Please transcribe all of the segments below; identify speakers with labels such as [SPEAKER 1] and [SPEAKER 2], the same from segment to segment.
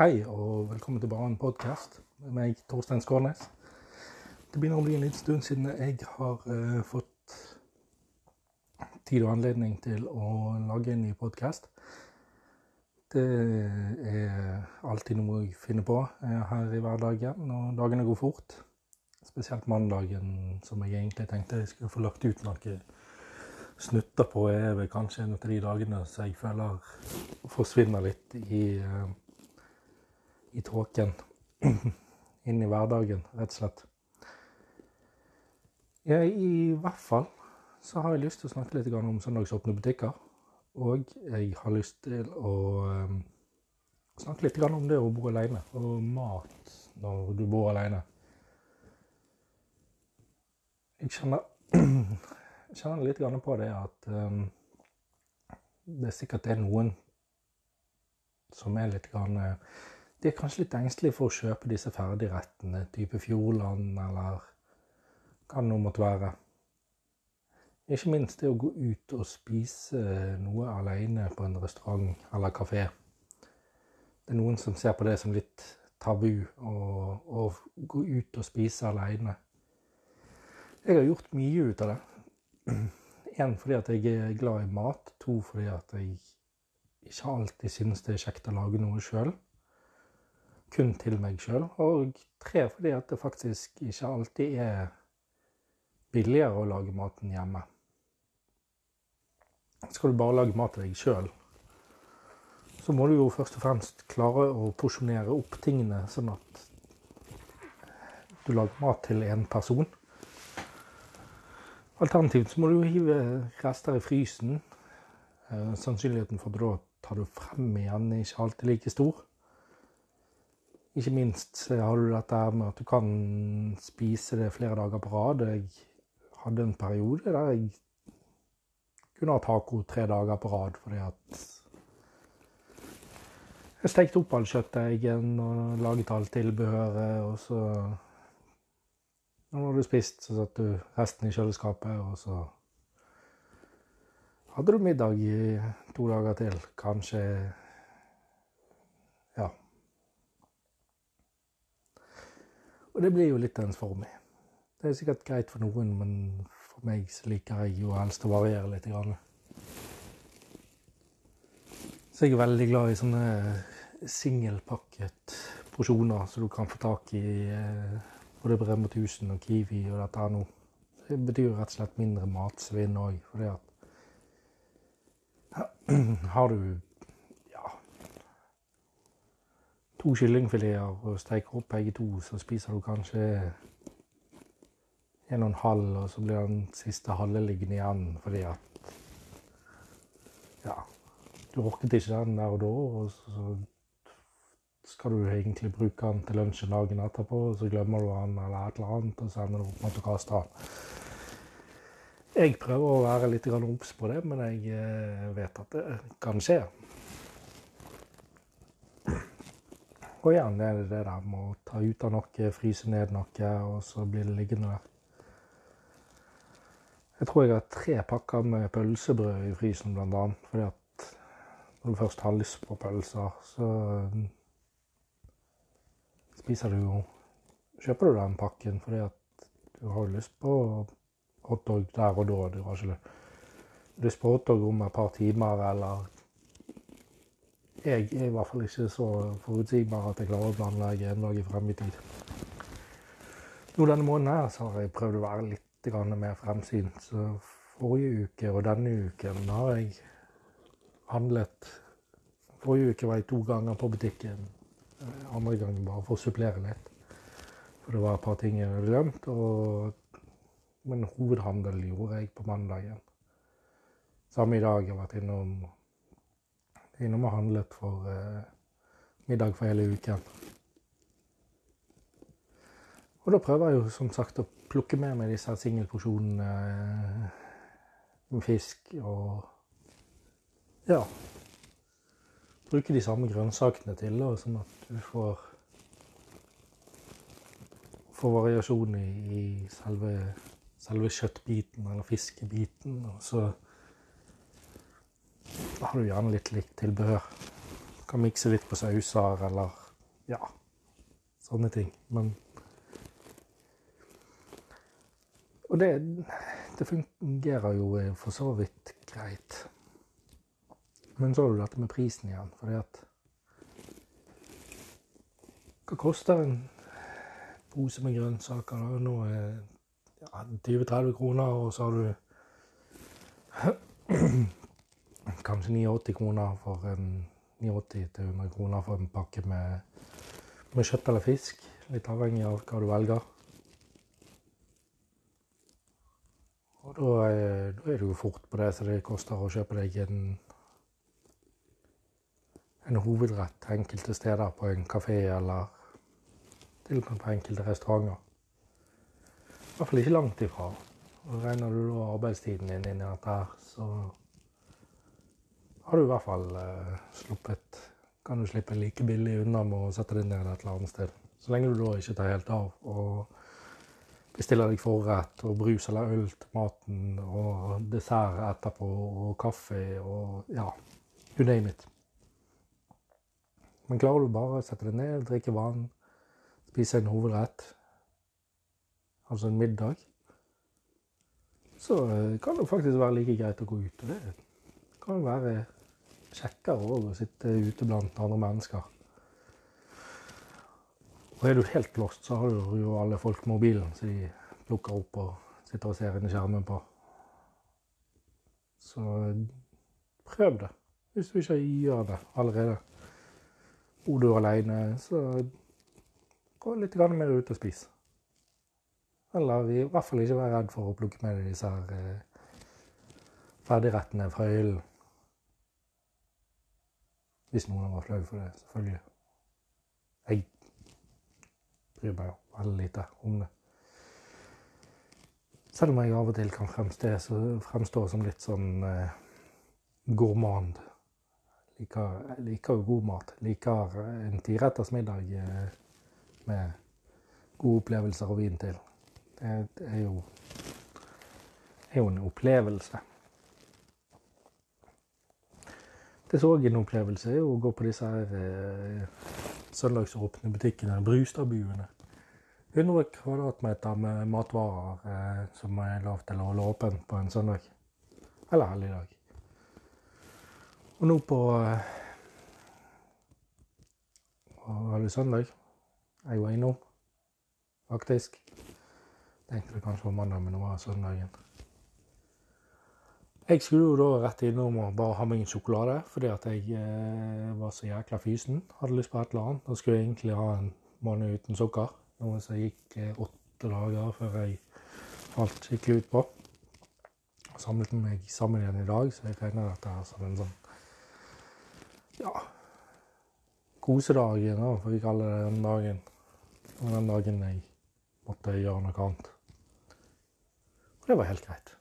[SPEAKER 1] Hei og velkommen til Bare en podkast med meg, Torstein Skårnes. Det begynner å bli en liten stund siden jeg har uh, fått tid og anledning til å lage en ny podkast. Det er alltid noe jeg finner på uh, her i hverdagen, og dagene går fort. Spesielt mandagen, som jeg egentlig tenkte jeg skulle få lagt ut noe snutter på, er vel kanskje en av de dagene som jeg føler forsvinner litt i uh, i tåken. Inn i hverdagen, rett og slett. Ja, I hvert fall så har jeg lyst til å snakke litt om søndagsåpne butikker. Og jeg har lyst til å um, snakke litt om det å bo alene, og mat når du bor alene. Jeg kjenner, jeg kjenner litt på det at um, det sikkert er noen som er litt grann, de er kanskje litt engstelige for å kjøpe disse ferdigrettene, type Fjordland eller hva det nå måtte være. Ikke minst det å gå ut og spise noe alene på en restaurant eller kafé. Det er noen som ser på det som litt tabu å, gå ut og spise alene. Jeg har gjort mye ut av det. Én fordi at jeg er glad i mat. To fordi at jeg ikke alltid synes det er kjekt å lage noe sjøl kun til meg sjøl. Og tre fordi at det faktisk ikke alltid er billigere å lage maten hjemme. Skal du bare lage mat til deg sjøl, så må du jo først og fremst klare å porsjonere opp tingene sånn at du lager mat til én person. Alternativt så må du hive rester i frysen. Eh, sannsynligheten for at da tar du frem igjen er ikke alltid like stor. Ikke minst har du dette med at du kan spise det flere dager på rad. Jeg hadde en periode der jeg kunne ha taco tre dager på rad fordi at jeg stekte opp all kjøttdeigen og laget alt tilbehøret, og så Når du hadde spist, så satte du resten i kjøleskapet, og så hadde du middag i to dager til. Kanskje Og det blir jo litt ensformig. Det er sikkert greit for noen, men for meg så liker jeg jo helst å variere litt. Så jeg er veldig glad i sånne singelpakket porsjoner som du kan få tak i eh, både på Rema 1000 og Kiwi og dette her nå. Det betyr rett og slett mindre matsvinn òg, fordi at har du to kyllingfileter og steker opp begge to, så spiser du kanskje en og en halv, og så blir den siste halve liggende igjen fordi at Ja, du orket ikke den der og da, og så skal du egentlig bruke den til lunsjen dagen etterpå, og så glemmer du den eller et eller annet, og så ender du opp med å kaste den. Jeg prøver å være litt obs på det, men jeg eh, vet at det kan skje. Og gjerne er det det der med å ta ut av noe, fryse ned noe, og så blir det liggende der. Jeg tror jeg har tre pakker med pølsebrød i frysen, blant annet. Fordi at når du først har lyst på pølser, så mm, spiser du jo Kjøper du den pakken fordi at du har lyst på hotdog der og da. Du har ikke lyst på hotdog om et par timer eller jeg er i hvert fall ikke så forutsigbar at jeg klarer å planlegge en dag frem i tid. Nå denne måneden her så har jeg prøvd å være litt mer fremsynt. Så forrige uke og denne uken har jeg handlet Forrige uke var jeg to ganger på butikken. Eh, andre gangen bare for å supplere litt. For det var et par ting jeg hadde glemt. Og, men hovedhandel gjorde jeg på mandagen. Samme i dag jeg har vært innom innom og handlet for eh, middag for hele uken. Og da prøver jeg jo som sagt å plukke med meg disse singelporsjonene eh, med fisk og ja. Bruke de samme grønnsakene til, da, sånn at du får, får variasjon i, i selve, selve, kjøttbiten eller fiskebiten. Og så da har du gjerne litt likt tilbehør. Du kan mikse litt på sauser eller ja, sånne ting. Men Og det, det fungerer jo for så vidt greit. Men så har du dette med prisen igjen, fordi at Hva koster en pose med grønnsaker? Nå er ja, 20-30 kroner, og så har du kanskje 89 kroner for en 89-100 kroner for en pakke med, med kjøtt eller fisk. Litt avhengig av hva du velger. Og da er, da er du jo fort på det så det koster å kjøpe deg en, en hovedrett enkelte steder på en kafé eller til og med på enkelte restauranter. I hvert fall ikke langt ifra. Og Regner du da arbeidstiden din inn i dette, så har du i hvert fall eh, sluppet Kan du slippe like billig unna med å sette deg ned et eller annet sted. Så lenge du da ikke tar helt av og bestiller deg forrett og brus eller øl til maten og dessert etterpå og kaffe og ja, you name it. Men klarer du bare å sette deg ned, drikke vann, spise en hovedrett, altså en middag, så eh, kan det faktisk være like greit å gå ut. Det kan være kjekkere å sitte ute blant andre mennesker. Og er du helt lost, så har du jo alle folk mobilen som de plukker opp og sitter og ser inn i skjermen på. Så prøv det, hvis du ikke gjør det allerede. Bor du alene, så gå litt mer ut og spis. Eller i hvert fall ikke være redd for å plukke med deg disse her eh, ferdigrettene fra hyllen. Hvis noen var flau for det, selvfølgelig. Jeg bryr meg veldig lite om det. Selv om jeg av og til kan fremstå, fremstå som litt sånn eh, gourmand. Liker, liker jo god mat. Liker en tiretters middag eh, med gode opplevelser og vin til. Det, det er, jo, er jo en opplevelse. Det så en opplevelse er å gå på disse her eh, søndagsåpne butikkene, Brustadbuene. 100 kvadratmeter med matvarer eh, som er lov til å holde åpent på en søndag. Eller helligdag. Og nå på eh, det søndag? Jeg var innom, faktisk. Tenkte det kanskje var mandag, men det var søndagen. Jeg skulle jo da rett innom og bare ha meg en sjokolade, fordi at jeg eh, var så jækla fysen. Hadde lyst på et eller annet. Da skulle jeg egentlig ha en måned uten sukker. Noe som gikk eh, åtte dager før jeg falt skikkelig ut på. Samlet meg sammen igjen i dag, så jeg regner dette her som en sånn ja, kosedag, da, får vi kalle det den dagen. Var den dagen jeg måtte gjøre noe annet. Og det var helt greit.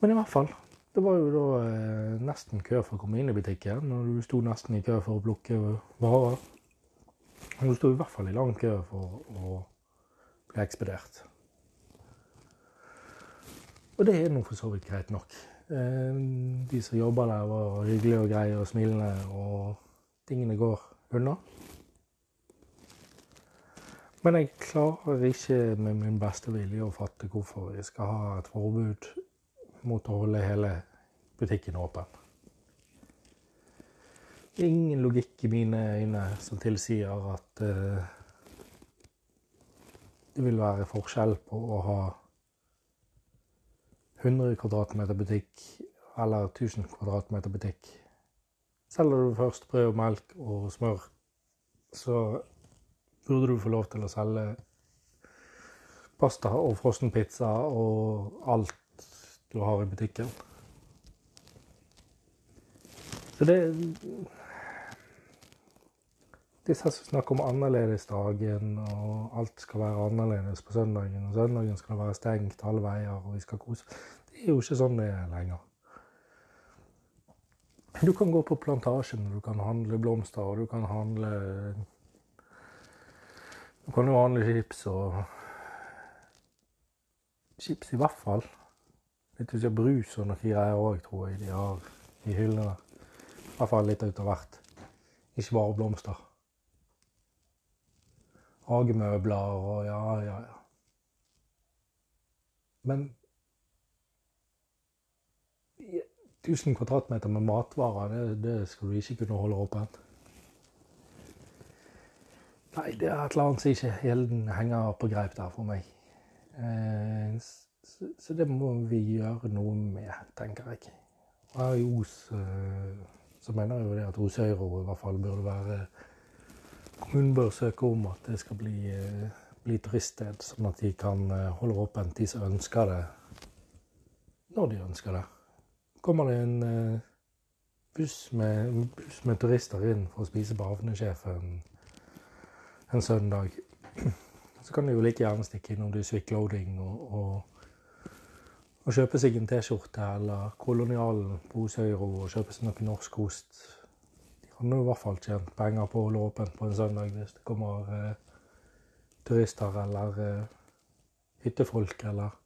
[SPEAKER 1] Men i hvert fall. Det var jo da eh, nesten kø for å komme inn i butikken, og du sto nesten i kø for å plukke varer. Og du sto i hvert fall i lang kø for å bli ekspedert. Og det er nå for så vidt greit nok. Eh, de som jobber der, var hyggelige og greie og smilende, og tingene går unna. Men jeg klarer ikke med min beste vilje å fatte hvorfor vi skal ha et forbud mot å holde hele butikken åpen. Ingen logikk i mine øyne som tilsier at uh, det vil være forskjell på å ha 100 kvadratmeter butikk eller 1000 kvadratmeter butikk. Selger du først brød melk og smør, så burde du få lov til å selge pasta og frossenpizza og alt du har i butikken. Så det Disse som snakker om annerledesdagen, og alt skal være annerledes på søndagen. Og søndagen skal være stengt alle veier, og vi skal kose Det er jo ikke sånn det er lenger. Du kan gå på plantasjen, du kan handle blomster, og du kan handle Du kan jo handle chips og Chips i hvert fall. Litt ikke brus og noe greier òg, tror jeg de har i hyllene. I hvert fall litt av hvert. Ikke bare blomster. hagemøbler og ja, ja, ja. Men 1000 kvadratmeter med matvarer, det, det skal du ikke kunne holde åpent. Nei, det er et eller annet som ikke helt henger på greip der for meg. Eh, så, så, det må vi gjøre noe med, tenker jeg. Her i Os eh, så mener jeg jo det at Osøyro i hvert fall burde være Kommunen bør søke om at det skal bli, eh, bli turiststed, sånn at de kan eh, holde åpent, de som ønsker det, når de ønsker det kommer det en buss, med, buss, med, turister inn for å spise på Havnesjefen en søndag. Så kan de jo like gjerne stikke innom Dysvik Loading og, og, og, kjøpe seg en T-skjorte eller Kolonialen på Osøyro og kjøpe seg noe norsk ost. De kan i hvert fall tjent penger på å holde åpent på en søndag hvis det kommer eh, turister eller eh, hyttefolk eller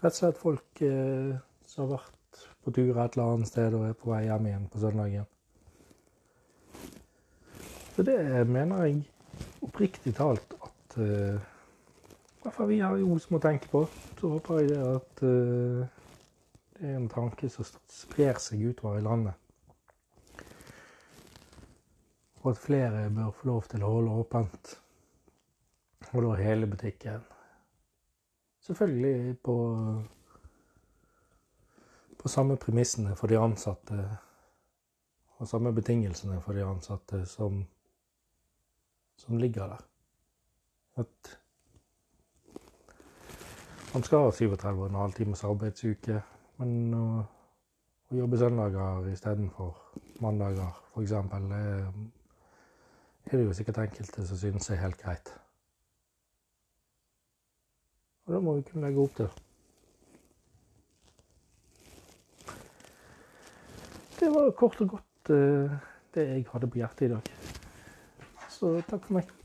[SPEAKER 1] rett og slett folk som har vært på tur et eller annet sted og er på vei hjem igjen på søndagen. Så det mener jeg oppriktig talt at uh, I hvert fall vi har jo som å tenke på. Så håper jeg det at uh, det er en tanke som sprer seg utover i landet. Og at flere bør få lov til å holde åpent. Og da hele butikken. Selvfølgelig på på samme premissene for de ansatte og samme betingelsene for de ansatte som, som ligger der. At man skal ha 37,5 timers arbeidsuke, men å, å jobbe søndager istedenfor mandager, f.eks., er det jo sikkert enkelte som synes er helt greit. Og da må vi kunne legge opp til det. det var kort og godt uh, det jeg hadde på hjertet i dag. Så takk for meg.